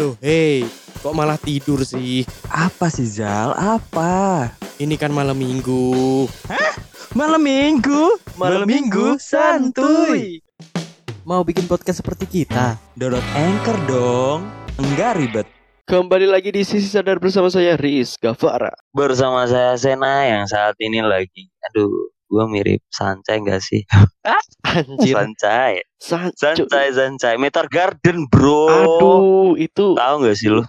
Loh, hei, kok malah tidur sih? Apa sih Zal? Apa? Ini kan malam minggu. Malam minggu? Malam minggu santuy. Mau bikin podcast seperti kita? Download Anchor dong. Enggak ribet. Kembali lagi di sisi sadar bersama saya Riz Gavara. bersama saya Sena yang saat ini lagi aduh gua mirip Sancai gak sih Anjir. Sancai San- Sancai Sancai Meteor Garden bro Aduh, itu tahu gak sih lu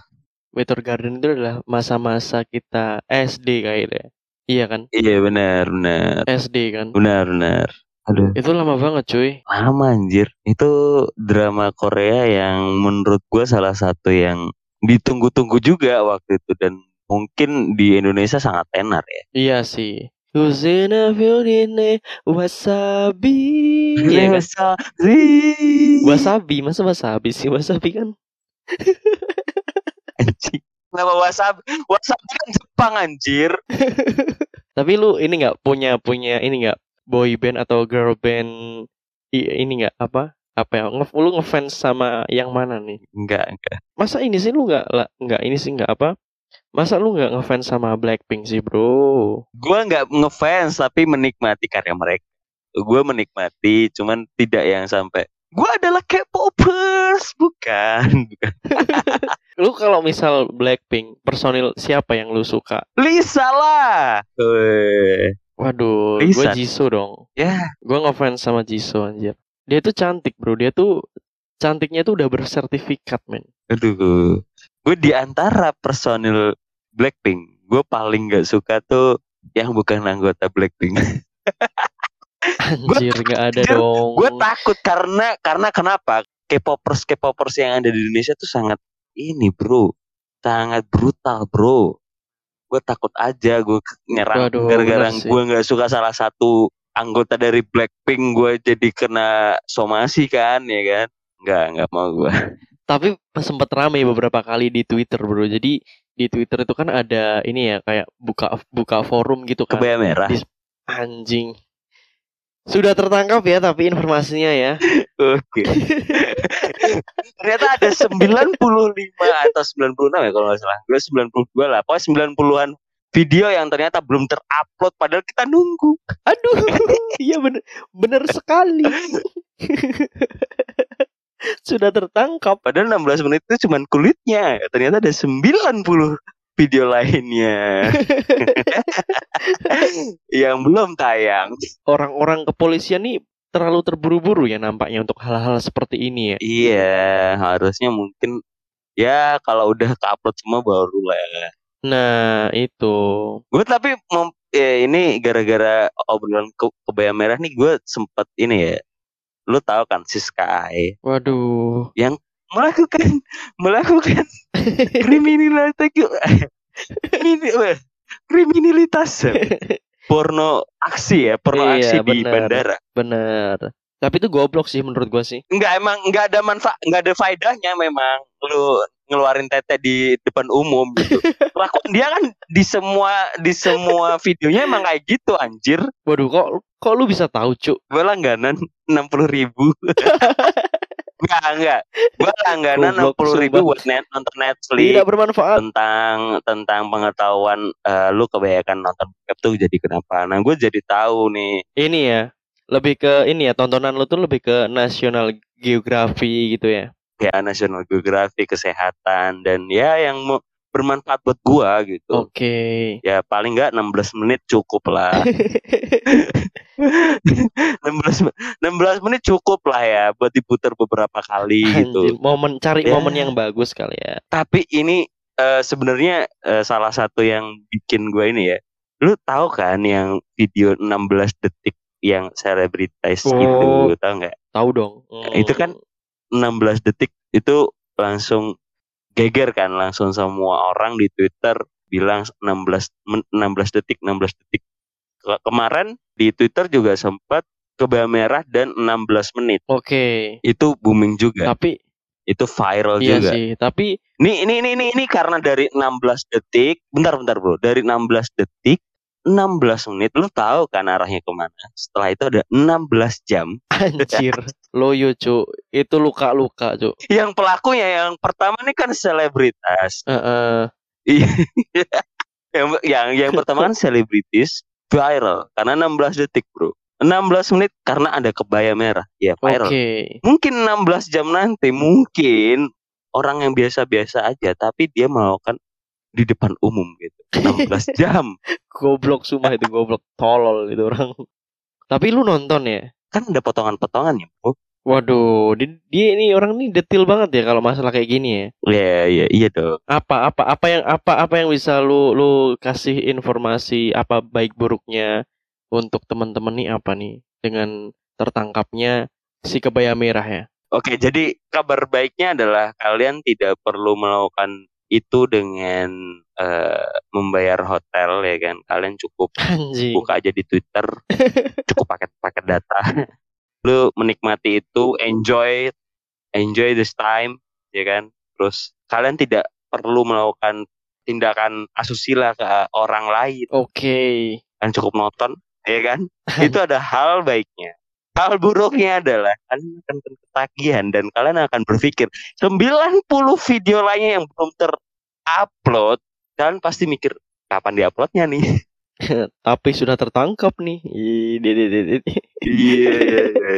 Meteor Garden itu adalah masa-masa kita SD kayaknya. Iya kan? iya benar benar SD kan. benar benar aduh Itu lama banget cuy. lama anjir itu drama Korea yang menurut gua salah satu yang ditunggu-tunggu juga waktu itu dan mungkin di Indonesia sangat tenar ya Iya sih. Kuzina Fiorine Wasabi. Iya kan? Wasabi, masa wasabi sih? Wasabi kan anjing Kenapa wasabi? Wasabi kan Jepang anjir. Tapi lu ini nggak punya punya ini nggak boy band atau girl band ini nggak apa apa ya nge lu ngefans sama yang mana nih Enggak, enggak. masa ini sih lu nggak lah nggak ini sih nggak apa masa lu nggak ngefans sama Blackpink sih bro Gua nggak ngefans tapi menikmati karya mereka. Gua menikmati, cuman tidak yang sampai gua adalah K-popers, bukan, bukan. lu kalau misal Blackpink personil siapa yang lu suka Lisa lah. Waduh gue. Jisoo dong Ya, gue ngefans sama Jisoo anjir dia tuh cantik bro dia tuh cantiknya tuh udah bersertifikat men. Aduh. Gue di antara personil Blackpink, gue paling nggak suka tuh yang bukan anggota Blackpink. anjir nggak ada anjir, dong. Gue takut karena karena kenapa? K-popers K-popers yang ada di Indonesia tuh sangat ini bro. Sangat brutal bro. Gue takut aja gue nyerang gara-gara gue nggak suka salah satu anggota dari Blackpink gue jadi kena somasi kan ya kan nggak nggak mau gue Tapi sempat rame beberapa kali di Twitter bro. Jadi di Twitter itu kan ada ini ya kayak buka buka forum gitu kan. kebaya merah Di- Anjing. Sudah tertangkap ya tapi informasinya ya. oke ternyata ada 95 atau 96 ya kalau nggak salah gue 92 lah pokoknya 90-an video yang ternyata belum terupload padahal kita nunggu Aduh, iya bener bener sekali. Sudah tertangkap. Padahal 16 menit itu cuman kulitnya. Ternyata ada 90 video lainnya yang belum tayang. Orang-orang kepolisian nih terlalu terburu-buru ya nampaknya untuk hal-hal seperti ini ya. Iya, harusnya mungkin ya kalau udah ke-upload semua baru lah. Nah, itu. Gue tapi mem- ya ini gara-gara obrolan ke kebaya merah nih gue sempet ini ya. Lu tahu kan Siska Ae Waduh. melakukan melakukan kriminalitas kriminalitas porno aksi ya porno Iya, aksi di benar. bandara Bener. Tapi itu goblok sih menurut gua sih. Enggak emang enggak ada manfaat enggak ada faedahnya memang lu ngeluarin tete di depan umum gitu. Lakukan dia kan di semua di semua videonya emang kayak gitu anjir. Waduh, kok kok lu bisa tahu, Cuk? gue langganan enam puluh ribu. Enggak enggak gue langganan enam puluh ribu buat net nonton Netflix. Tidak bermanfaat. tentang tentang pengetahuan eh, lu kebanyakan nonton bokep tuh jadi kenapa. Nah gue jadi tahu nih. Ini ya, lebih ke ini ya, tontonan lu tuh lebih ke National Geography gitu ya. Ya National Geographic kesehatan dan ya yang mau bermanfaat buat gua gitu Oke. ya paling nggak 16 menit cukup lah 16 me- 16 menit cukup lah ya buat diputar beberapa kali Anjir, gitu momen cari Ya. momen yang bagus kali ya. tapi ini eh, sebenarnya eh, salah satu yang bikin gua ini ya lu tahu kan yang video 16 detik yang selebritis Oh. gitu tahu nggak Tahu dong. Itu kan Hmm. 16 detik itu langsung geger kan langsung semua orang di Twitter bilang 16 men- 16 detik 16 detik. Ke- kemarin di Twitter juga sempat kebaya merah dan 16 menit. Oke. itu booming juga. Tapi itu viral iya juga. sih, tapi Nih ini ini ini ini karena dari 16 detik bentar bentar bro. Dari 16 detik 16 menit lu tahu kan arahnya ke mana setelah itu ada 16 jam Anjir. Loyo, Cuk. Itu luka-luka, Cuk. yang pelakunya yang pertama nih kan selebritas Heeh. Iya. yang yang yang pertama kan selebritis viral karena 16 detik bro 16 menit karena ada kebaya merah ya viral Oke. mungkin 16 jam nanti mungkin orang yang biasa-biasa aja tapi dia melakukan di depan umum gitu 16 jam Goblok sumpah itu goblok tolol itu orang. Tapi lu nonton ya? kan ada potongan-potongan ya bro Waduh, di- dia ini orang ini detail banget ya kalau masalah kayak gini ya. Iya iya iya dong Apa apa apa yang apa apa yang bisa lu lu kasih informasi apa baik buruknya untuk teman-teman nih apa nih dengan tertangkapnya si kebaya merah ya? Oke jadi kabar baiknya adalah kalian tidak perlu melakukan itu dengan eh, membayar hotel ya kan? Kalian cukup Anjing. buka aja di Twitter cukup paket-paket data. Lu menikmati itu enjoy enjoy this time ya kan? Terus kalian tidak perlu melakukan tindakan asusila ke orang lain. Oke. kan cukup nonton ya kan? Itu ada hal baiknya hal buruknya adalah kalian akan ketagihan dan kalian akan berpikir 90 video lainnya yang belum terupload kalian pasti mikir kapan diuploadnya nih Tapi sudah tertangkap nih. Iya iya iya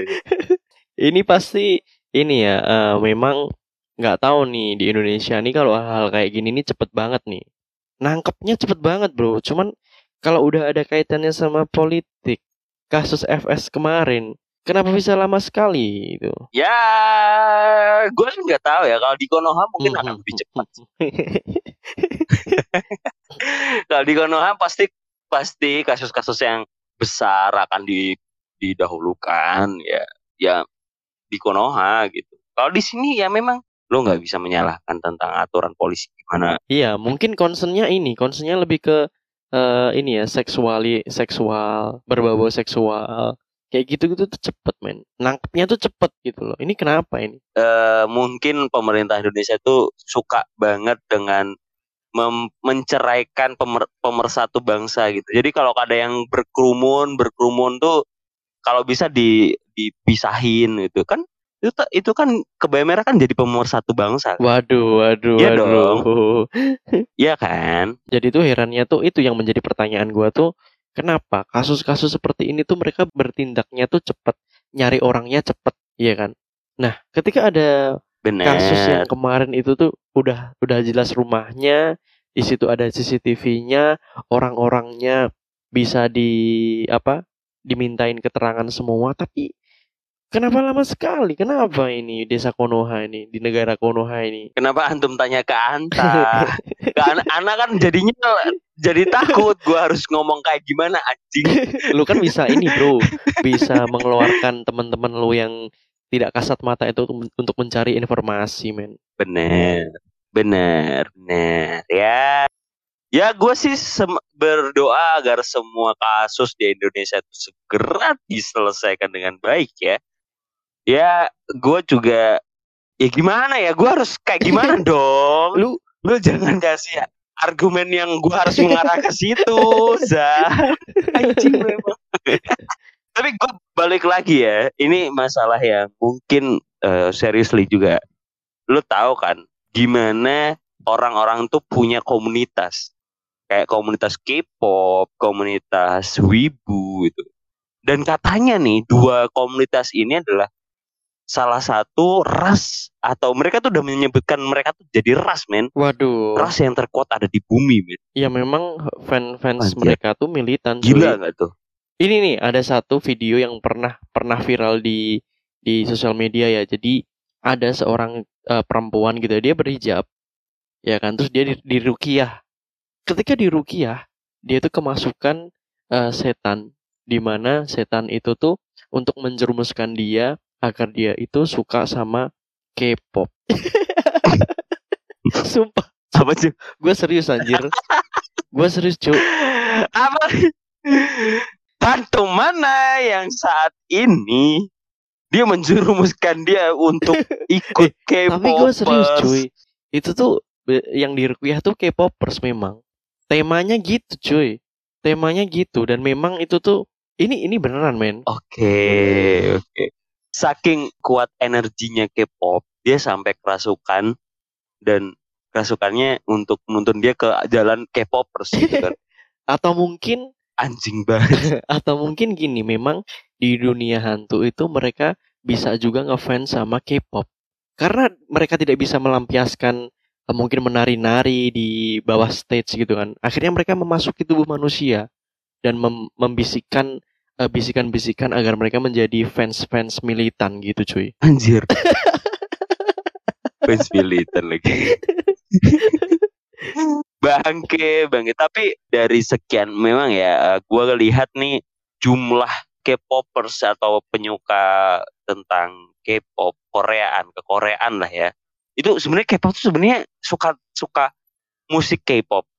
Ini pasti ini ya eh, memang nggak tahu nih di Indonesia nih kalau hal kayak gini nih cepet banget nih. Nangkepnya cepet banget bro. Cuman kalau udah ada kaitannya sama politik, kasus FS kemarin, kenapa bisa lama sekali itu? Ya, gue nggak tahu ya. Kalau di Konoha mungkin Hmm, akan lebih cepat. Kalau di Konoha pasti pasti kasus-kasus yang besar akan di didahulukan ya. Ya di Konoha gitu. Kalau di sini ya memang lo nggak bisa menyalahkan tentang aturan polisi gimana. Iya, mungkin concernnya ini, concernnya lebih ke eh, ini ya seksuali, seksual, berbau seksual, kayak gitu-gitu tuh cepet men, nangkepnya tuh cepet gitu loh. Ini kenapa ini? Eh, mungkin pemerintah Indonesia tuh suka banget dengan mem- menceraikan pemer- pemersatu bangsa gitu. Jadi kalau ada yang berkerumun, berkerumun tuh kalau bisa di dipisahin gitu kan itu itu kan kebaya merah kan jadi pemersatu bangsa Waduh, waduh, Iya waduh. Iya kan Jadi tuh herannya tuh itu yang menjadi pertanyaan gua tuh kenapa kasus-kasus seperti ini tuh mereka bertindaknya tuh cepet, nyari orangnya cepet, iya kan? Nah, ketika ada kasus yang kemarin itu tuh udah udah jelas rumahnya, di situ ada CCTV-nya, orang-orangnya bisa di apa? dimintain keterangan semua, tapi kenapa lama sekali? Kenapa ini desa Konoha ini, di negara Konoha ini? kenapa antum tanya ke Anta ke anak kan jadinya jadi takut gua harus ngomong kayak gimana anjing. Lu kan bisa ini, Bro. Bisa mengeluarkan teman-teman lu yang tidak kasat mata itu untuk mencari informasi, men. bener. Bener bener. Ya. Ya gue sih berdoa agar semua kasus di Indonesia itu segera diselesaikan dengan baik ya. Ya gue juga ya gimana ya? Gue harus kayak gimana dong? Lu lu jangan kasih argumen yang gue harus mengarah ke situ za. Anjing memang. Tapi gue balik lagi ya ini masalah yang mungkin eh, seriously juga. Lu tahu kan gimana orang-orang tuh punya komunitas. Kayak komunitas K-pop, komunitas wibu itu. Dan katanya nih dua komunitas ini adalah salah satu ras atau mereka tuh udah menyebutkan mereka tuh jadi ras men waduh. ras yang terkuat ada di bumi men Ya memang fan-fans Anjir. mereka tuh militan. gila nggak tuh Ini nih ada satu video yang pernah pernah viral di di sosial media ya. Jadi ada seorang eh, perempuan gitu dia berhijab. Ya kan terus dia di, di ruqyah. Ketika di ruqyah, dia tuh kemasukan eh, setan di mana setan itu tuh untuk menjerumuskan dia agar dia itu suka sama K-pop. Sumpah, apa sih gue serius anjir. Gue serius cuy. apa hantu mana yang saat ini dia menjerumuskan dia untuk ikut K-pop Tapi gue serius cuy. Itu tuh yang di Ruqyah tuh K-popers memang. Temanya gitu cuy. temanya gitu dan memang itu tuh ini ini beneran men. Oke, oke. Saking kuat energinya K-pop, dia sampai kerasukan dan kerasukannya untuk menuntun dia ke jalan K-popers gitu kan. Atau mungkin Anjing banget. atau mungkin gini memang di dunia hantu itu mereka bisa juga ngefans sama K-pop karena mereka tidak bisa melampiaskan eh, mungkin menari-nari di bawah stage gitu kan akhirnya mereka memasuki tubuh manusia dan mem- membisikkan eh, bisikan-bisikan agar mereka menjadi fans-fans militan gitu cuy Anjir. Fans militan lagi. bangke, bangke. Tapi dari sekian memang ya, gue lihat nih jumlah K-popers atau penyuka tentang K-pop Koreaan, kekoreaan lah ya. Itu sebenarnya K-pop tuh sebenarnya suka suka musik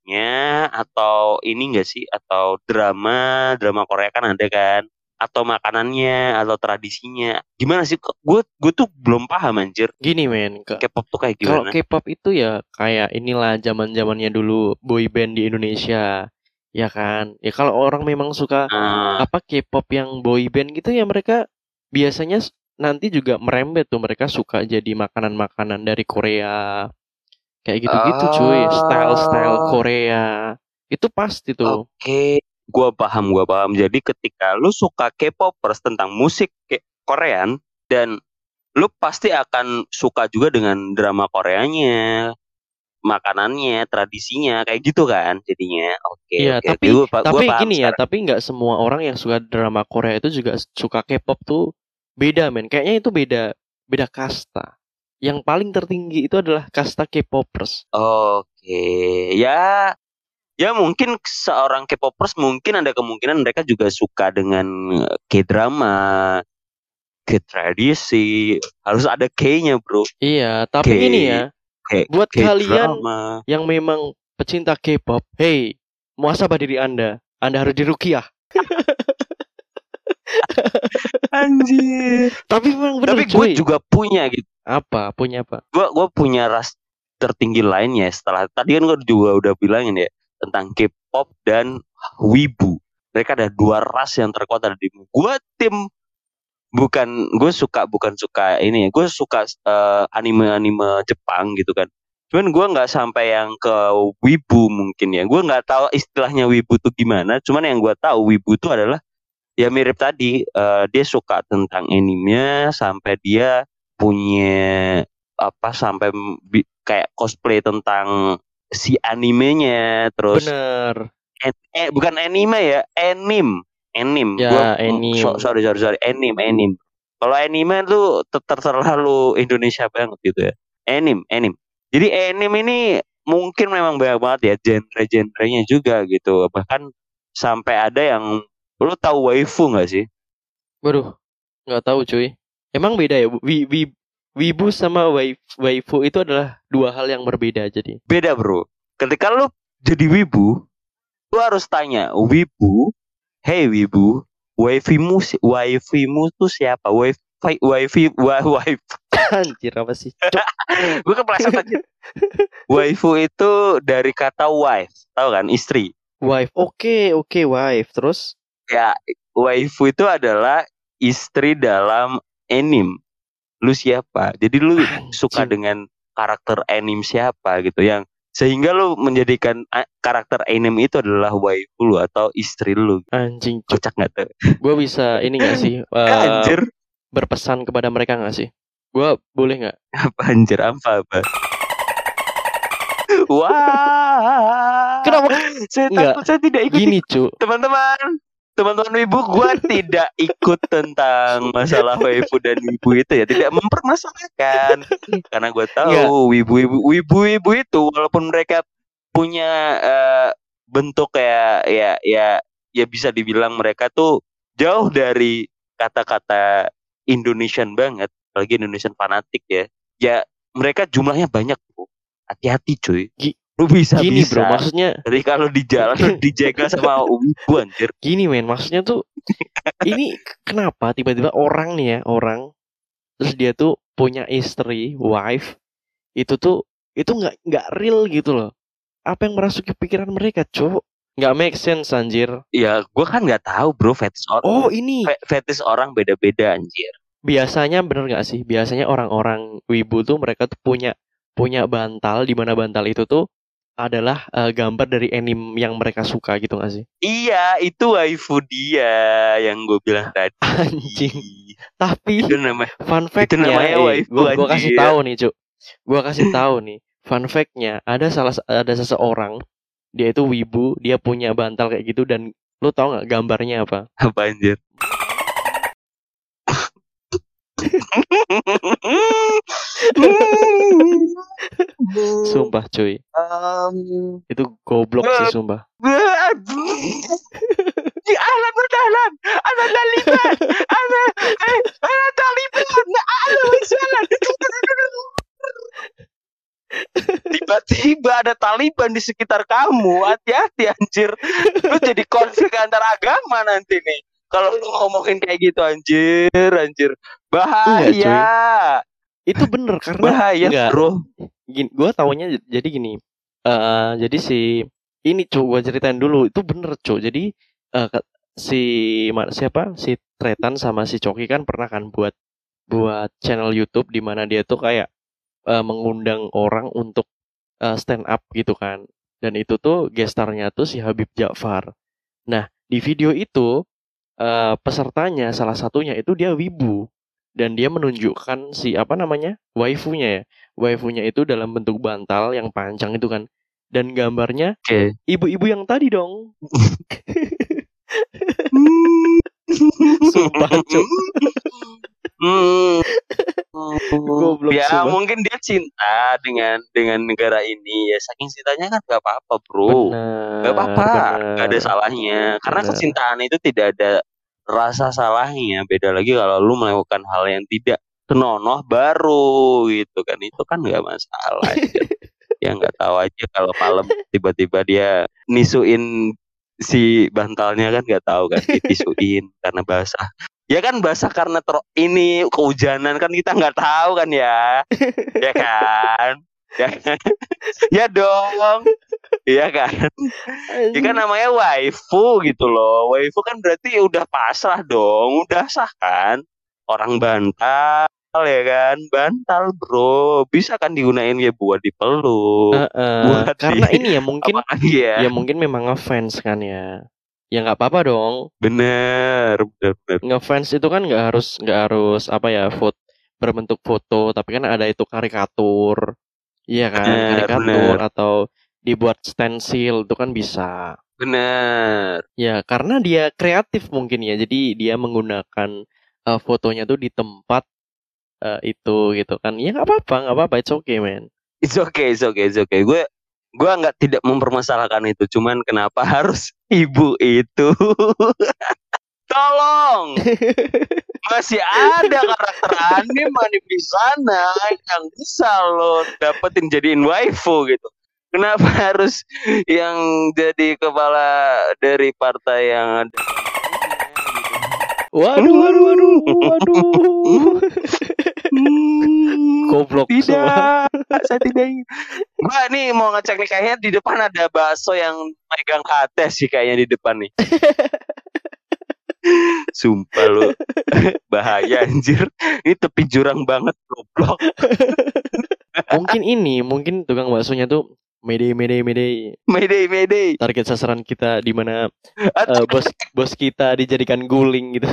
K-popnya atau ini enggak sih? Atau drama drama Korea kan ada kan? Atau makanannya atau tradisinya? Gimana sih? Gue gue tuh belum paham anjir. Gini men K-pop tuh kayak kalau gimana? K-pop itu ya kayak inilah zaman-zamannya dulu boy band di Indonesia ya kan? Ya kalau orang memang suka Ah, apa K-pop yang boy band gitu ya mereka biasanya nanti juga merembet tuh. Mereka suka jadi makanan-makanan dari Korea kayak gitu-gitu cuy style-style Oh. Korea itu pasti tuh Oke, gua paham, gua paham. Jadi ketika lu suka K-popers tentang musik K- Korean dan lu pasti akan suka juga dengan drama Koreanya, makanannya, tradisinya, kayak gitu kan jadinya. Oke, Iya, oke, tapi- oke. Gua tapi gini ya tapi nggak semua orang yang suka drama Korea itu juga suka K-pop tuh beda men kayaknya itu beda beda kasta yang paling tertinggi itu adalah kasta K-popers Oke, ya ya mungkin seorang K-popers mungkin ada kemungkinan mereka juga suka dengan eh, K-drama, K-tradisi. Harus ada K-nya, Bro. iya tapi K- ini ya K- buat kalian K-drama. yang memang pecinta K-pop, hey, muasabah diri Anda. Anda harus dirukiah. Anjir. Tapi memang bener Tapi gue cuy. juga punya gitu. apa? Punya apa? Gue gue punya ras tertinggi lainnya setelah tadi kan gue juga udah bilangin ya tentang K-pop dan wibu. Mereka ada dua ras yang terkuat ada di gue tim bukan gue suka bukan suka ini ya gue suka eh, anime-anime Jepang gitu kan cuman gue nggak sampai yang ke wibu mungkin ya gue nggak tahu istilahnya wibu tuh gimana cuman yang gue tahu wibu tuh adalah ya mirip tadi eh, dia suka tentang animenya sampai dia punya apa sampai bi- kayak cosplay tentang si animenya terus Bener. eh, eh, bukan anime ya anim. Anim. Ya, Gua- anim. so- sorry sorry sorry. Anim anim. Kalau anime tuh ter- ter- terlalu Indonesia banget gitu ya. Anim anim. Jadi anim ini mungkin memang banyak banget ya genre-genrenya juga gitu. Bahkan sampai ada yang lu tahu waifu nggak sih Waduh, nggak tahu cuy. Emang beda ya? Wi, wi, wibu sama waif, waifu itu adalah dua hal yang berbeda jadi. beda bro ketika lu jadi wibu lu harus tanya wibu hey wibu waifimu waifimu tuh siapa wifi wifi wa, wifi Anjir apa sih? Gue kepleset aja waifu itu dari kata wife tahu kan istri wife. Oke, oke, wife. Terus ya waifu itu adalah istri dalam anim lu siapa jadi lu suka Anjing. dengan karakter anim siapa gitu yang sehingga lu menjadikan karakter anim itu adalah waifu lu atau istri lu anjing cuk. kocak nggak tuh Gue bisa ini gak sih? eh, anjir berpesan kepada mereka gak sih? Gue boleh nggak? apa anjir apa apa wah Kenapa? saya takut saya tidak ikut Gini cu, teman-teman teman-teman ibu gua tidak ikut tentang masalah waifu dan wibu itu ya. Tidak mempermasalahkan. Karena gua Nggak. tahu wibu-wibu wibu-wibu itu walaupun mereka punya eh, bentuk kayak ya ya ya bisa dibilang mereka tuh jauh dari kata-kata Indonesian banget. Apalagi Indonesian fanatik ya. Ya mereka jumlahnya banyak bro hati-hati cuy lu bisa gini bisa bro, maksudnya jadi kalau di jalan lu dijaga sama wibu anjir gini men, maksudnya tuh ini kenapa tiba-tiba orang nih ya orang terus dia tuh punya istri, wife itu tuh itu nggak nggak real gitu loh. Apa yang merasuki pikiran mereka, cowok? nggak make sense anjir. Ya, gue kan nggak tahu bro fetish orang. Oh ini Fe- fetish orang beda-beda anjir. biasanya bener nggak sih? Biasanya orang-orang wibu tuh mereka tuh punya punya bantal di mana bantal itu tuh adalah eh, gambar dari anime yang mereka suka gitu nggak sih? Iya, itu waifu dia yang gue bilang tadi. Anjing. Tapi Itu namanya. fun fact-nya, namanya eh, waifu, gua, gua kasih tahu nih, Cuk. Gua kasih tahu nih. Fun fact-nya, ada salah ada seseorang dia itu wibu, dia punya bantal kayak gitu dan lu tahu nggak gambarnya apa? Apa anjir? Sumpah, cuy. Um, Itu goblok sih, sumpah. Di alam berdalam, ada Taliban, ada eh, ada Taliban, ada Wisalan. Tiba-tiba ada Taliban di sekitar kamu, hati-hati anjir. Lu jadi konflik antar agama nanti nih. Kalau lu ngomongin kayak gitu anjir, anjir. Bahaya. Itu bener karena Bahaya, Enggak. Bro. Gini, gua taunya jadi gini. eh jadi si ini cu gua ceritain dulu itu bener cu. Jadi ke- si siapa? Si Tretan sama si Coki kan pernah kan buat buat channel YouTube di mana dia tuh kayak eh, mengundang orang untuk eh, stand up gitu kan. Dan itu tuh gestarnya tuh si Habib Ja'far. Nah di video itu eh, pesertanya salah satunya itu dia wibu dan dia menunjukkan si apa namanya waifunya ya waifunya itu dalam bentuk bantal yang panjang itu kan dan gambarnya ibu-ibu yang tadi dong Sumpah, Cuk. Hmm. Goblok, ya sumpah. mungkin dia cinta dengan dengan negara ini ya saking cintanya kan gak apa-apa bro bener gak apa-apa bener. gak ada salahnya karena Bener. kecintaan itu tidak ada rasa salahnya beda lagi kalau lu melakukan hal yang tidak senonoh baru gitu kan. Itu kan nggak masalah. Ya nggak tahu aja kalau malam tiba-tiba dia nisuin si bantalnya kan nggak tahu kan ditisuin karena basah. Ya kan basah karena ter- ini kehujanan kan kita nggak tahu kan ya. Ya kan ya ya dong ya kan Ya kan namanya waifu gitu loh. Waifu kan berarti udah pasrah dong, udah sah kan. Orang bantal ya kan, bantal bro. Bisa kan digunain ya buat dipeluk. Heeh, buat karena di- ini ya mungkin ya. ya mungkin memang ngefans kan ya ya nggak apa-apa dong Bener, bener, bener. ngefans itu kan nggak harus nggak harus apa ya foto berbentuk foto tapi kan ada itu karikatur iya kan Bener, karikatur bener. atau dibuat stensil itu kan bisa Bener. ya karena dia kreatif mungkin ya jadi dia menggunakan eh, fotonya tuh di tempat eh, itu gitu kan ya nggak apa-apa nggak apa-apa it's okay man It's okay, it's okay, it's okay. Gue gue nggak tidak mempermasalahkan itu. Cuman kenapa harus ibu itu? Tolong. Masih ada karakter anime di sana yang bisa lo dapetin jadiin waifu gitu. Kenapa harus yang jadi kepala dari partai yang ada waduh waduh waduh waduh goblok semua Tidak, saya tidak ingin. Mbak nih mau ngecek nih kayaknya di depan ada bakso yang megang hati sih kayaknya di depan nih. Sumpah lu bahaya anjir. Ini tepi jurang banget goblok. mungkin ini mungkin tukang baksonya tuh Mayday, mayday, mayday. Mayday, mayday. Target sasaran kita di mana eh, bos bos kita dijadikan guling gitu.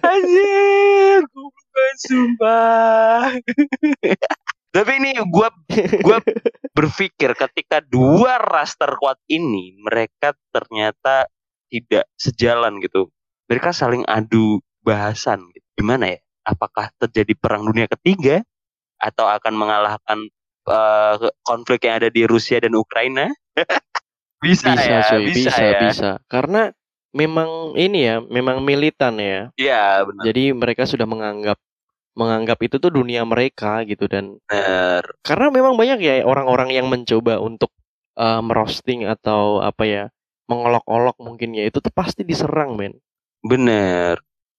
Anjir, banget, sumpah. Tapi ini gua gua berpikir ketika dua ras terkuat ini mereka ternyata tidak sejalan gitu. Mereka saling adu bahasan gitu. Gimana ya? Apakah terjadi perang dunia ketiga atau akan mengalahkan eh, konflik yang ada di Rusia dan Ukraina? bisa, Bisa, ya, cuy, bisa, bisa, ya. bisa. Karena memang ini ya, memang militan ya. Iya, benar. Jadi mereka sudah menganggap menganggap itu tuh dunia mereka gitu dan benar. karena memang banyak ya orang-orang yang mencoba untuk eh, merosting atau apa ya mengolok-olok mungkin ya itu tuh pasti diserang men Bener.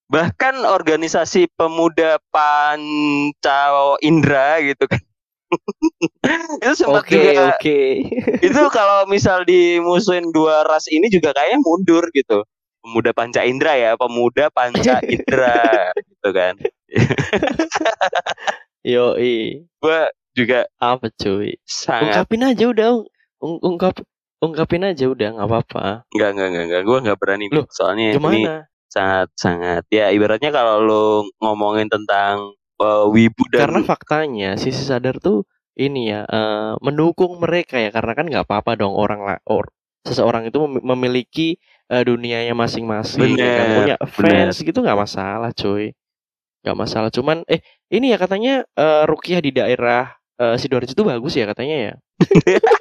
Bahkan organisasi pemuda Panca Indra gitu kan itu sempat Oke, juga oke. itu kalau misal dimusuhin dua ras ini juga kayaknya mundur gitu pemuda panca indera ya pemuda panca indera gitu kan Yoi. gua juga Apa cuy? sangat Ungkapin aja udah. Ung ungkap ungkapin aja udah nggak apa-apa. nggak nggak nggak nggak. Gue nggak berani Loh, soalnya ini Gimana? sangat sangat ya ibaratnya kalau lu ngomongin tentang uh, wibu dan Karena faktanya sisi sadar tuh ini ya eh, mendukung mereka ya. Karena kan nggak apa-apa dong orang lah or seseorang itu mem- memiliki eh, dunianya masing-masing ya kan? Bener, punya fans gitu nggak masalah cuy. Nggak masalah. Cuman eh ini ya katanya eh, Rukiah di daerah eh, sidoarjo itu bagus ya katanya ya